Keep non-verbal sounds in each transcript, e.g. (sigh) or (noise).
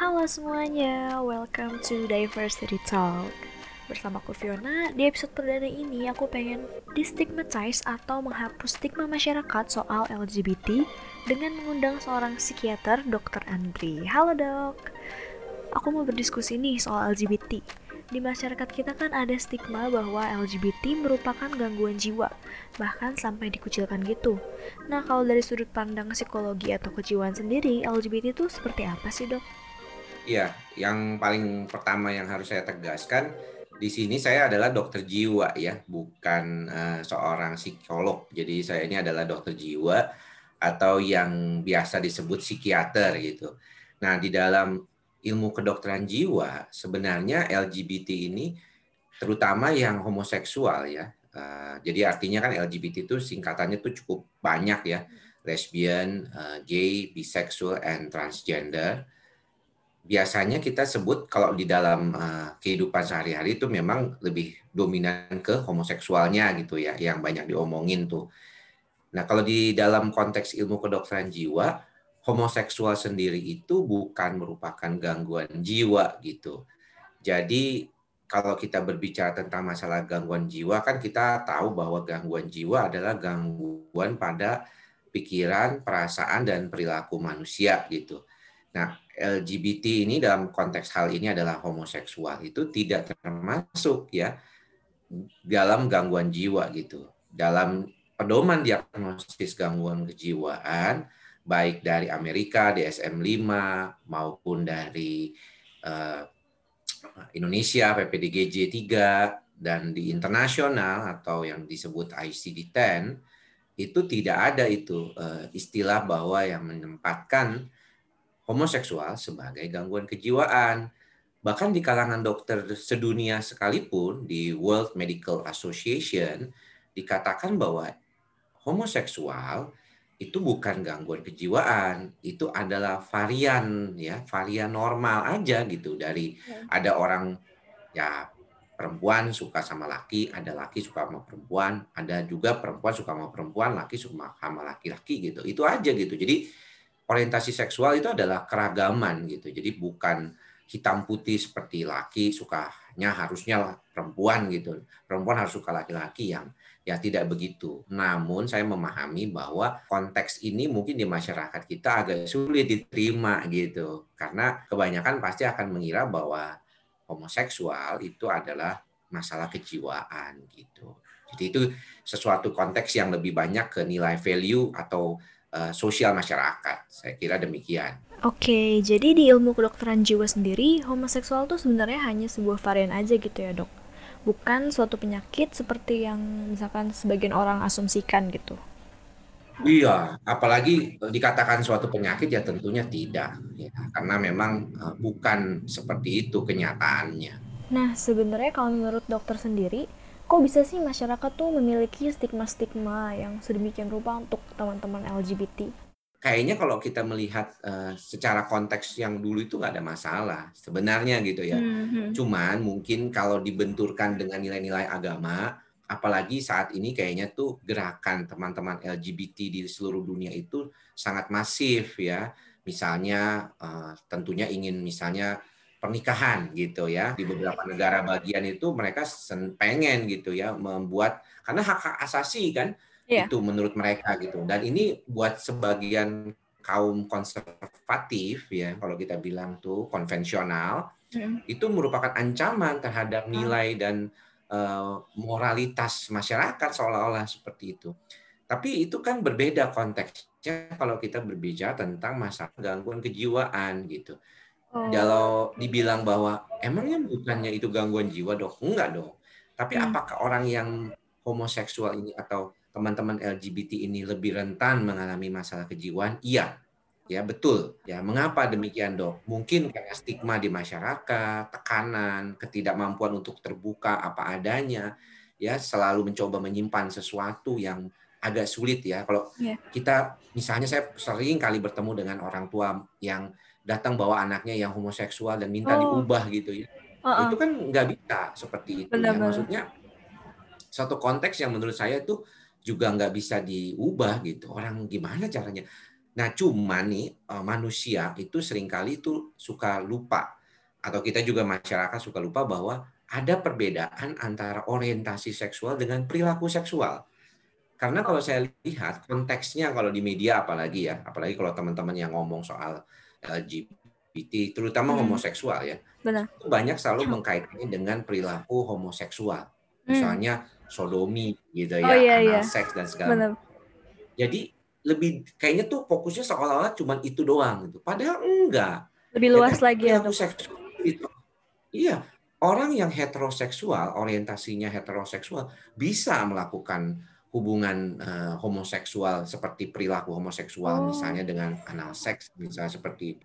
Halo semuanya, welcome to Diversity Talk. Bersama aku Fiona, di episode perdana ini aku pengen destigmatize atau menghapus stigma masyarakat soal LGBT dengan mengundang seorang psikiater, Dr. Andri. Halo dok, aku mau berdiskusi nih soal LGBT. Di masyarakat kita kan ada stigma bahwa LGBT merupakan gangguan jiwa, bahkan sampai dikucilkan gitu. Nah, kalau dari sudut pandang psikologi atau kejiwaan sendiri, LGBT itu seperti apa sih, Dok? Iya, yang paling pertama yang harus saya tegaskan, di sini saya adalah dokter jiwa ya, bukan uh, seorang psikolog. Jadi saya ini adalah dokter jiwa atau yang biasa disebut psikiater gitu. Nah, di dalam ilmu kedokteran jiwa sebenarnya LGBT ini terutama yang homoseksual ya. Uh, jadi artinya kan LGBT itu singkatannya tuh cukup banyak ya. Lesbian, uh, gay, bisexual, and transgender. Biasanya kita sebut kalau di dalam uh, kehidupan sehari-hari itu memang lebih dominan ke homoseksualnya gitu ya, yang banyak diomongin tuh. Nah kalau di dalam konteks ilmu kedokteran jiwa, homoseksual sendiri itu bukan merupakan gangguan jiwa gitu. Jadi kalau kita berbicara tentang masalah gangguan jiwa kan kita tahu bahwa gangguan jiwa adalah gangguan pada pikiran, perasaan dan perilaku manusia gitu. Nah, LGBT ini dalam konteks hal ini adalah homoseksual itu tidak termasuk ya dalam gangguan jiwa gitu. Dalam pedoman diagnosis gangguan kejiwaan baik dari Amerika DSM-5 maupun dari uh, Indonesia PPDGJ 3 dan di internasional atau yang disebut ICD-10 itu tidak ada itu uh, istilah bahwa yang menempatkan homoseksual sebagai gangguan kejiwaan. Bahkan di kalangan dokter sedunia sekalipun di World Medical Association dikatakan bahwa homoseksual itu bukan gangguan kejiwaan, itu adalah varian ya, varian normal aja gitu dari ya. ada orang ya perempuan suka sama laki, ada laki suka sama perempuan, ada juga perempuan suka sama perempuan, laki suka sama laki-laki gitu. Itu aja gitu. Jadi orientasi seksual itu adalah keragaman gitu. Jadi bukan hitam putih seperti laki sukanya harusnya perempuan gitu. Perempuan harus suka laki-laki yang Ya tidak begitu. Namun saya memahami bahwa konteks ini mungkin di masyarakat kita agak sulit diterima gitu. Karena kebanyakan pasti akan mengira bahwa homoseksual itu adalah masalah kejiwaan gitu. Jadi itu sesuatu konteks yang lebih banyak ke nilai value atau uh, sosial masyarakat. Saya kira demikian. Oke, jadi di ilmu kedokteran jiwa sendiri, homoseksual itu sebenarnya hanya sebuah varian aja gitu ya dok? bukan suatu penyakit seperti yang misalkan sebagian orang asumsikan gitu. Iya, apalagi dikatakan suatu penyakit ya tentunya tidak, ya, karena memang uh, bukan seperti itu kenyataannya. Nah, sebenarnya kalau menurut dokter sendiri, kok bisa sih masyarakat tuh memiliki stigma-stigma yang sedemikian rupa untuk teman-teman LGBT? kayaknya kalau kita melihat uh, secara konteks yang dulu itu nggak ada masalah sebenarnya gitu ya. Mm-hmm. Cuman mungkin kalau dibenturkan dengan nilai-nilai agama, apalagi saat ini kayaknya tuh gerakan teman-teman LGBT di seluruh dunia itu sangat masif ya. Misalnya uh, tentunya ingin misalnya pernikahan gitu ya di beberapa negara bagian itu mereka pengen gitu ya membuat karena hak hak asasi kan yeah. itu menurut mereka gitu dan ini buat sebagian kaum konservatif ya kalau kita bilang tuh konvensional mm. itu merupakan ancaman terhadap nilai dan uh, moralitas masyarakat seolah-olah seperti itu tapi itu kan berbeda konteksnya kalau kita berbicara tentang masalah gangguan kejiwaan gitu. Oh. Kalau dibilang bahwa emangnya bukannya itu gangguan jiwa dok? Enggak dong. Tapi hmm. apakah orang yang homoseksual ini atau teman-teman LGBT ini lebih rentan mengalami masalah kejiwaan? Iya, ya betul. Ya mengapa demikian dok? Mungkin karena stigma di masyarakat, tekanan, ketidakmampuan untuk terbuka apa adanya, ya selalu mencoba menyimpan sesuatu yang agak sulit ya. Kalau yeah. kita misalnya saya sering kali bertemu dengan orang tua yang datang bawa anaknya yang homoseksual dan minta oh. diubah gitu ya. Uh -uh. Itu kan nggak bisa seperti itu. Ya. Maksudnya satu konteks yang menurut saya itu juga nggak bisa diubah gitu. Orang gimana caranya? Nah, cuma nih eh, manusia itu sering kali itu suka lupa atau kita juga masyarakat suka lupa bahwa ada perbedaan antara orientasi seksual dengan perilaku seksual. Karena kalau saya lihat konteksnya kalau di media apalagi ya, apalagi kalau teman-teman yang ngomong soal LGBT, terutama hmm. homoseksual ya, Benar. itu banyak selalu mengkaitkannya dengan perilaku homoseksual. Hmm. Misalnya sodomi gitu oh, ya, iya, anal iya. seks dan segala macam. Jadi lebih kayaknya tuh fokusnya seolah-olah cuma itu doang gitu. Padahal enggak. Lebih luas ya, lagi ya. Seksual itu, iya, orang yang heteroseksual, orientasinya heteroseksual bisa melakukan hubungan uh, homoseksual seperti perilaku homoseksual oh. misalnya dengan anal seks misalnya seperti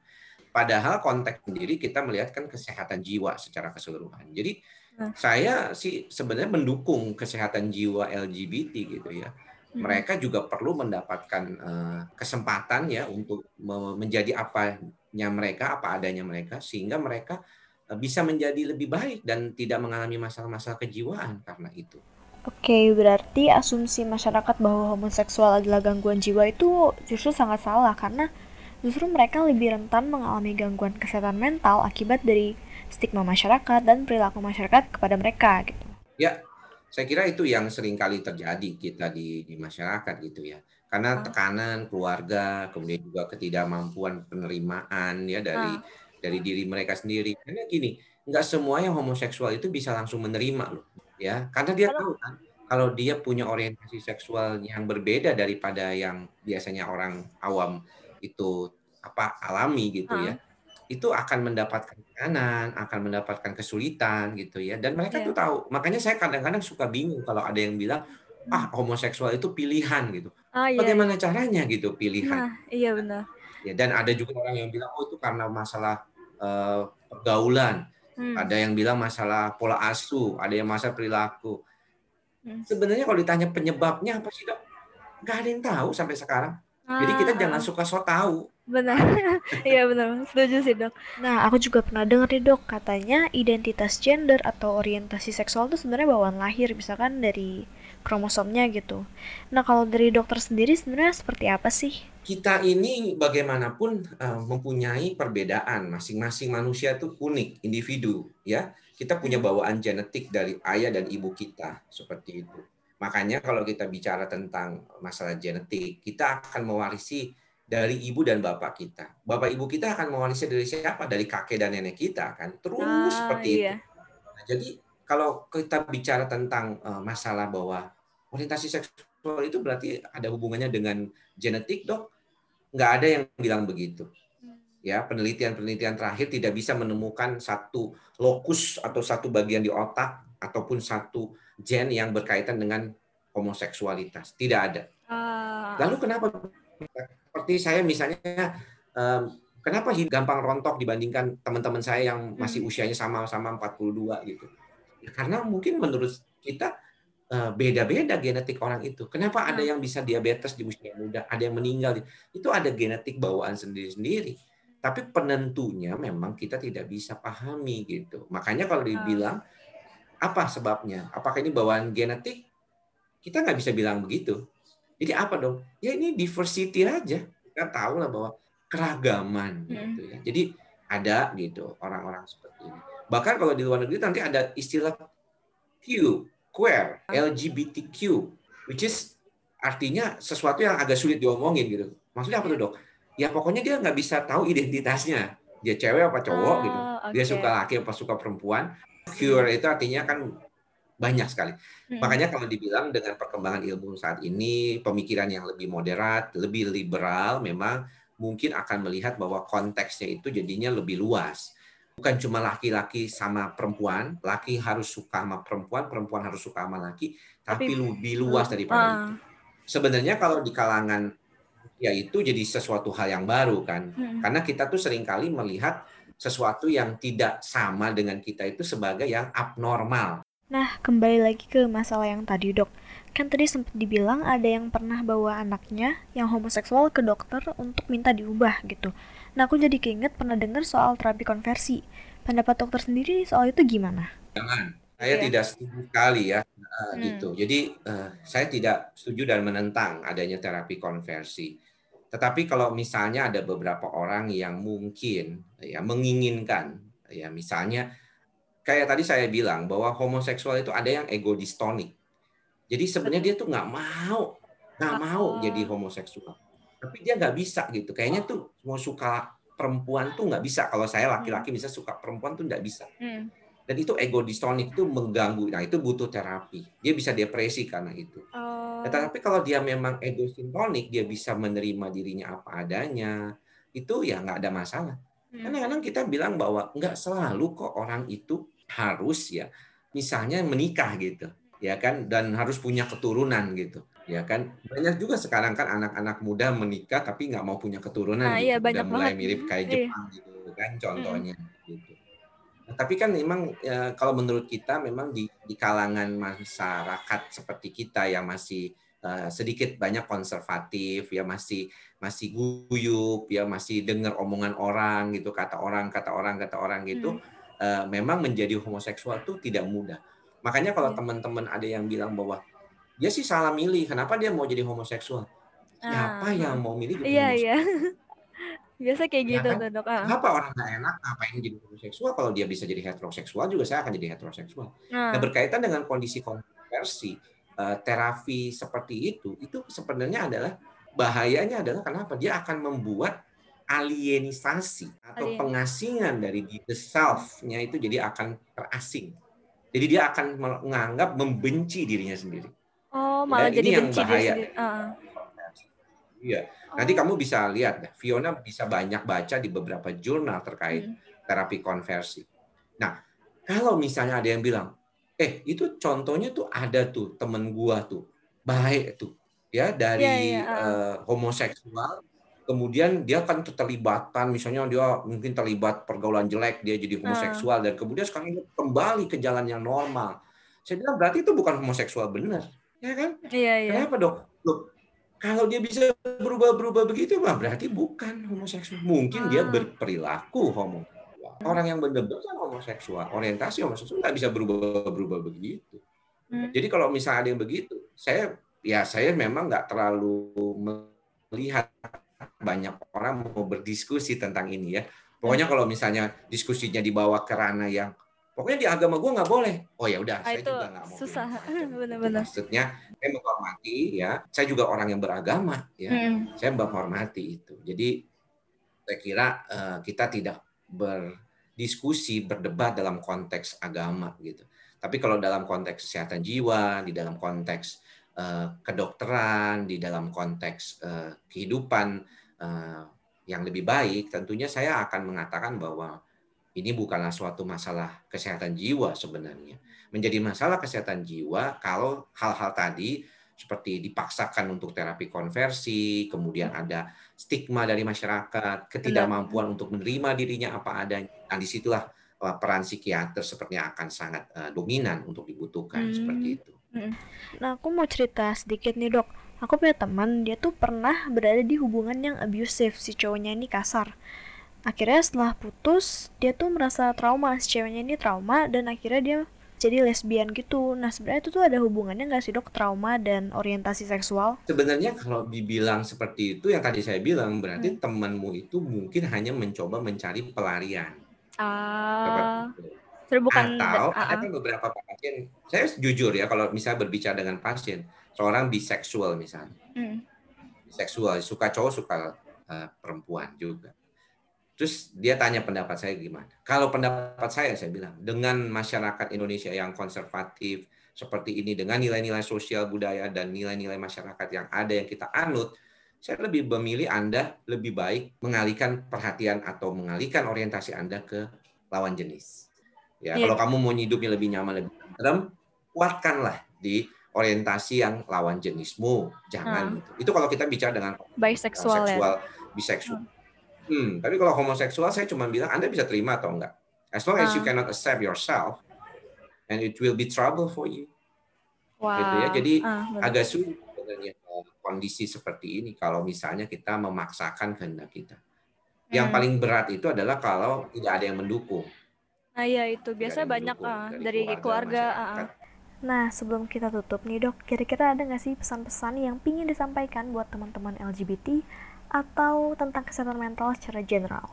padahal konteks sendiri kita melihat kan kesehatan jiwa secara keseluruhan. Jadi nah. saya sih sebenarnya mendukung kesehatan jiwa LGBT gitu ya Hmm. mereka juga perlu mendapatkan uh, kesempatan ya untuk menjadi apanya mereka, apa adanya mereka, sehingga mereka uh, bisa menjadi lebih baik dan tidak mengalami masalah-masalah kejiwaan karena itu. Oke, berarti asumsi masyarakat bahwa homoseksual adalah gangguan jiwa itu justru sangat salah karena justru mereka lebih rentan mengalami gangguan kesehatan mental akibat dari stigma masyarakat dan perilaku masyarakat kepada mereka gitu. Ya, saya kira itu yang sering kali terjadi kita di, di masyarakat gitu ya. Karena ah. tekanan keluarga, kemudian juga ketidakmampuan penerimaan ya dari uh. dari diri mereka sendiri. Karena gini, nggak semua yang homoseksual itu bisa langsung menerima loh, ya. Karena dia tahu kan kalau dia punya orientasi seksual yang berbeda daripada yang biasanya orang awam itu apa alami gitu ya itu akan mendapatkan tekanan, akan mendapatkan kesulitan gitu ya. Dan mereka yeah. tuh tahu. Makanya saya kadang-kadang suka bingung kalau ada yang bilang ah homoseksual itu pilihan gitu. Oh, iya, Bagaimana iya. caranya gitu pilihan? Nah, iya benar. Ya, dan ada juga orang yang bilang oh itu karena masalah uh, pergaulan. Hmm. Ada yang bilang masalah pola asuh, ada yang masalah perilaku. Hmm. Sebenarnya kalau ditanya penyebabnya apa sih dok? Gak ada yang tahu sampai sekarang. Ah. Jadi kita ah, jangan suka so tahu. Benar. (laughs) Iya benar. Setuju sih, Dok. Nah, aku juga pernah dengar nih, Dok, katanya identitas gender atau orientasi seksual itu sebenarnya bawaan lahir, misalkan dari kromosomnya gitu. Nah, kalau dari dokter sendiri sebenarnya seperti apa sih? Kita ini bagaimanapun uh, mempunyai perbedaan. Masing-masing manusia itu unik, individu, ya. Kita punya hmm. bawaan genetik dari ayah dan ibu kita, seperti itu. Makanya kalau kita bicara tentang masalah genetik, kita akan mewarisi dari ibu dan bapak kita. Bapak ibu kita akan mewarisi dari siapa? Dari kakek dan nenek kita kan. Terus ah, seperti iya. itu. Nah, jadi kalau kita bicara tentang uh, masalah bahwa orientasi seksual itu berarti ada hubungannya dengan genetik, Dok. Nggak ada yang bilang begitu. Ya, penelitian-penelitian terakhir tidak bisa menemukan satu lokus atau satu bagian di otak ataupun satu gen yang berkaitan dengan homoseksualitas. Tidak ada. Ah. Lalu kenapa seperti saya misalnya kenapa gampang rontok dibandingkan teman-teman saya yang masih hmm. usianya sama-sama 42 gitu. Ya, karena mungkin menurut kita beda-beda genetik orang itu. Kenapa ada hmm. yang bisa diabetes di usia muda, ada yang meninggal. Itu ada genetik bawaan sendiri-sendiri. Tapi penentunya memang kita tidak bisa pahami gitu. Makanya kalau dibilang apa sebabnya? Apakah ini bawaan genetik? Kita nggak bisa bilang begitu. Jadi apa dong? Ya ini diversity aja. Kita tahu lah bahwa keragaman hmm. gitu ya. Jadi ada gitu orang-orang seperti ini. Bahkan kalau di luar negeri nanti ada istilah Q, queer, LGBTQ, which is artinya sesuatu yang agak sulit diomongin gitu. Maksudnya apa tuh dok? Ya pokoknya dia nggak bisa tahu identitasnya. Dia cewek apa cowok oh, gitu. Dia okay. suka laki apa suka perempuan. Queer itu artinya kan banyak sekali. Hmm. Makanya kalau dibilang dengan perkembangan ilmu saat ini, pemikiran yang lebih moderat, lebih liberal, memang mungkin akan melihat bahwa konteksnya itu jadinya lebih luas. Bukan cuma laki-laki sama perempuan, laki harus suka sama perempuan, perempuan harus suka sama laki, tapi, tapi lebih luas daripada uh. itu. Sebenarnya kalau di kalangan ya itu jadi sesuatu hal yang baru kan, hmm. karena kita tuh sering kali melihat sesuatu yang tidak sama dengan kita itu sebagai yang abnormal. Nah, kembali lagi ke masalah yang tadi, Dok. Kan tadi sempat dibilang ada yang pernah bawa anaknya yang homoseksual ke dokter untuk minta diubah gitu. Nah, aku jadi keinget pernah dengar soal terapi konversi. Pendapat dokter sendiri soal itu gimana? Jangan. Saya yeah. tidak setuju sekali ya uh, hmm. gitu. Jadi uh, saya tidak setuju dan menentang adanya terapi konversi. Tetapi kalau misalnya ada beberapa orang yang mungkin ya menginginkan ya misalnya kayak tadi saya bilang bahwa homoseksual itu ada yang ego distonik. Jadi sebenarnya dia tuh nggak mau nggak mau jadi homoseksual. Tapi dia nggak bisa gitu. Kayaknya tuh mau suka perempuan tuh nggak bisa. Kalau saya Hmm. laki-laki bisa suka perempuan tuh nggak bisa. Hmm. Dan itu ego distonik itu mengganggu. Nah itu butuh terapi. Dia bisa depresi karena itu. Oh. Tetapi kalau dia memang ego sintonik, dia bisa menerima dirinya apa adanya, itu ya nggak ada masalah. Hmm. Kadang-kadang kita bilang bahwa nggak selalu kok orang itu harus ya, misalnya menikah gitu, ya kan, dan harus punya keturunan gitu, ya kan. Banyak juga sekarang kan anak-anak muda menikah tapi nggak mau punya keturunan Nah, iya gitu, udah banyak mulai banget. mirip kayak Iya. Jepang gitu kan contohnya gitu. Nah, tapi kan memang ya, kalau menurut kita memang di, di kalangan masyarakat seperti kita yang masih eh, sedikit banyak konservatif ya masih masih guyup ya masih dengar omongan orang gitu kata orang kata orang kata orang gitu Hmm. eh, memang menjadi homoseksual tuh tidak mudah. Makanya kalau Iya. teman-teman ada yang bilang bahwa dia sih salah milih, kenapa dia mau jadi homoseksual? Siapa Ah, yang ah. mau milih jadi Iya, iya. (laughs) Biasa kayak Ya gitu kan? tuh, Dok. Ah. Kenapa orang nggak enak ngapain jadi homoseksual kalau dia bisa jadi heteroseksual juga saya akan jadi heteroseksual. Nah Nah, berkaitan dengan kondisi kontroversi eh, terapi seperti itu itu sebenarnya adalah bahayanya adalah kenapa dia akan membuat alienisasi atau Alien. pengasingan dari the self-nya itu jadi akan terasing. Jadi dia akan menganggap membenci dirinya sendiri. Oh, malah ini jadi yang benci diri bahaya. Ah. Iya. Nanti Oh. kamu bisa lihat, deh, Fiona bisa banyak baca di beberapa jurnal terkait Hmm. terapi konversi. Nah, kalau misalnya ada yang bilang, eh itu contohnya tuh ada tuh temen gua tuh, baik tuh, ya dari iya. ah. eh, homoseksual, kemudian dia kan keterlibatan, misalnya dia mungkin terlibat pergaulan jelek, dia jadi homoseksual dan kemudian sekarang dia kembali ke jalan yang normal. Saya bilang berarti itu bukan homoseksual benar, ya kan? Iya, iya. Kenapa dok? Loh, kalau dia bisa berubah-berubah begitu, mah berarti bukan homoseksual. Mungkin dia Ah. berperilaku homoseksual. Orang yang benar-benar homoseksual, orientasi homoseksual nggak bisa berubah-berubah begitu. Hmm. Jadi kalau misalnya ada yang begitu, saya ya saya memang nggak terlalu melihat banyak orang mau berdiskusi tentang ini ya. Pokoknya kalau misalnya diskusinya dibawa ke ranah yang pokoknya di agama gue nggak boleh. Oh ya udah, Ah, saya itu juga nggak mau. susah. (laughs) macam-macam. Benar-benar. Maksudnya saya menghormati ya. Saya juga orang yang beragama ya. Hmm. Saya menghormati itu. Jadi saya kira eh, kita tidak berdiskusi, berdebat dalam konteks agama gitu. Tapi kalau dalam konteks kesehatan jiwa, di dalam konteks eh, kedokteran, di dalam konteks eh, kehidupan eh, yang lebih baik, tentunya saya akan mengatakan bahwa ini bukanlah suatu masalah kesehatan jiwa sebenarnya. Menjadi masalah kesehatan jiwa kalau hal-hal tadi seperti dipaksakan untuk terapi konversi, kemudian ada stigma dari masyarakat, ketidakmampuan untuk menerima dirinya apa adanya. Nah, di situlah uh, peran psikiater sepertinya akan sangat uh, dominan untuk dibutuhkan Hmm. seperti itu. Nah, aku mau cerita sedikit nih, Dok. Aku punya teman, dia tuh pernah berada di hubungan yang abusive, si cowoknya ini kasar. Akhirnya setelah putus, dia tuh merasa trauma, si ceweknya ini trauma, dan akhirnya dia jadi lesbian gitu. Nah, sebenarnya itu tuh ada hubungannya nggak sih, Dok, trauma dan orientasi seksual? Sebenarnya kalau dibilang seperti itu yang tadi saya bilang berarti Hmm. temanmu itu mungkin hanya mencoba mencari pelarian. Ah, sebenarnya bukan Atau ah, ada ah. kan beberapa pasien, saya jujur ya kalau misalnya berbicara dengan pasien, seorang biseksual misalnya, Hmm. biseksual suka cowok suka uh, perempuan juga. Terus dia tanya pendapat saya gimana? Kalau pendapat saya saya bilang dengan masyarakat Indonesia yang konservatif seperti ini dengan nilai-nilai sosial budaya dan nilai-nilai masyarakat yang ada yang kita anut, saya lebih memilih Anda lebih baik mengalihkan perhatian atau mengalihkan orientasi Anda ke lawan jenis. Ya, Iya. kalau kamu mau hidupnya lebih nyaman, lebih tenteram, kuatkanlah di orientasi yang lawan jenismu. Jangan gitu. Itu kalau kita bicara dengan ya. seksual, biseksual. Hmm, tapi kalau homoseksual saya cuma bilang Anda bisa terima atau enggak. As long as you Ah. cannot accept yourself, and it will be trouble for you. Wah. Gitu ya. Jadi benar. agak sulit sebenarnya eh, kondisi seperti ini kalau misalnya kita memaksakan kehendak kita. Yang Hmm. paling berat itu adalah kalau tidak ada yang mendukung. Nah, iya itu biasanya banyak mendukung ah, dari keluarga. masyarakat. Nah, sebelum kita tutup nih dok, kira-kira ada nggak sih pesan-pesan yang pingin disampaikan buat teman-teman LGBT atau tentang kesehatan mental secara general?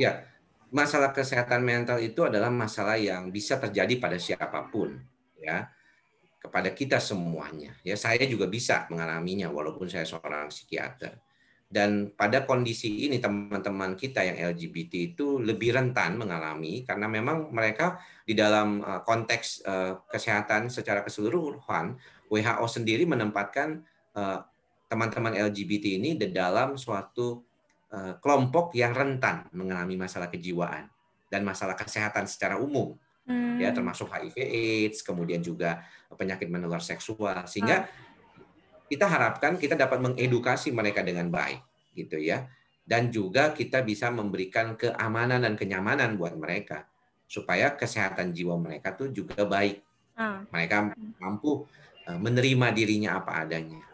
Ya, masalah kesehatan mental itu adalah masalah yang bisa terjadi pada siapa pun, ya, kepada kita semuanya. Ya, saya juga bisa mengalaminya walaupun saya seorang psikiater. Dan pada kondisi ini teman-teman kita yang LGBT itu lebih rentan mengalami karena memang mereka di dalam eh, konteks eh, kesehatan secara keseluruhan WHO sendiri menempatkan eh, teman-teman LGBT ini di dalam suatu kelompok yang rentan mengalami masalah kejiwaan dan masalah kesehatan secara umum. Hmm. ya termasuk HIV AIDS kemudian juga penyakit menular seksual. Sehingga ah. kita harapkan kita dapat mengedukasi mereka dengan baik gitu ya. Dan juga kita bisa memberikan keamanan dan kenyamanan buat mereka supaya kesehatan jiwa mereka tuh juga baik. Ah. mereka mampu eh, menerima dirinya apa adanya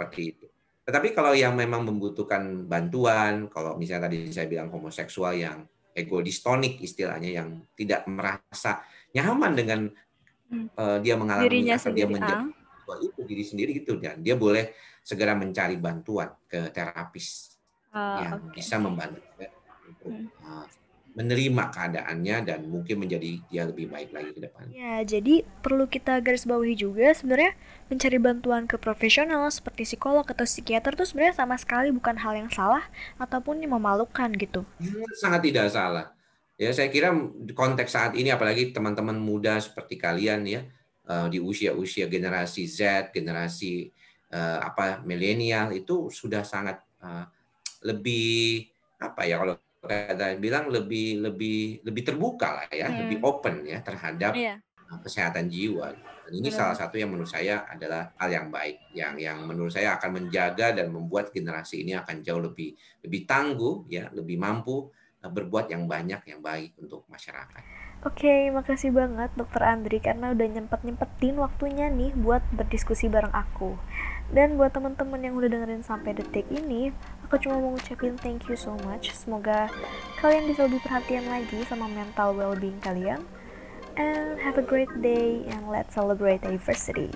seperti itu. Tetapi kalau yang memang membutuhkan bantuan kalau misalnya tadi saya bilang homoseksual yang ego distonik istilahnya yang tidak merasa nyaman dengan uh, dia mengalami Dirinya atau dia menjadi itu diri sendiri gitu dan dia boleh segera mencari bantuan ke terapis uh, yang okay. bisa membantu untuk uh, menerima keadaannya dan mungkin menjadi dia lebih baik lagi ke depan. Ya, jadi perlu kita garis bawahi juga sebenarnya mencari bantuan ke profesional seperti psikolog atau psikiater itu sebenarnya sama sekali bukan hal yang salah ataupun yang memalukan gitu. Sangat tidak salah. Ya, saya kira konteks saat ini apalagi teman-teman muda seperti kalian ya, Eh, di usia-usia generasi Z, generasi uh, apa milenial itu sudah sangat uh, lebih apa ya kalau kata bilang lebih lebih lebih terbuka lah ya, hmm. lebih open ya terhadap yeah. kesehatan jiwa. Dan ini salah satu yang menurut saya adalah hal yang baik, yang yang menurut saya akan menjaga dan membuat generasi ini akan jauh lebih lebih tangguh ya, lebih mampu berbuat yang banyak yang baik untuk masyarakat. Oke, okay, makasih banget Dokter Andri karena udah nyempet-nyempetin waktunya nih buat berdiskusi bareng aku. Dan buat teman-teman yang udah dengerin sampai detik ini, aku cuma mau ngucapin thank you so much. Semoga kalian bisa lebih perhatian lagi sama mental well-being kalian. And have a great day and let's celebrate diversity.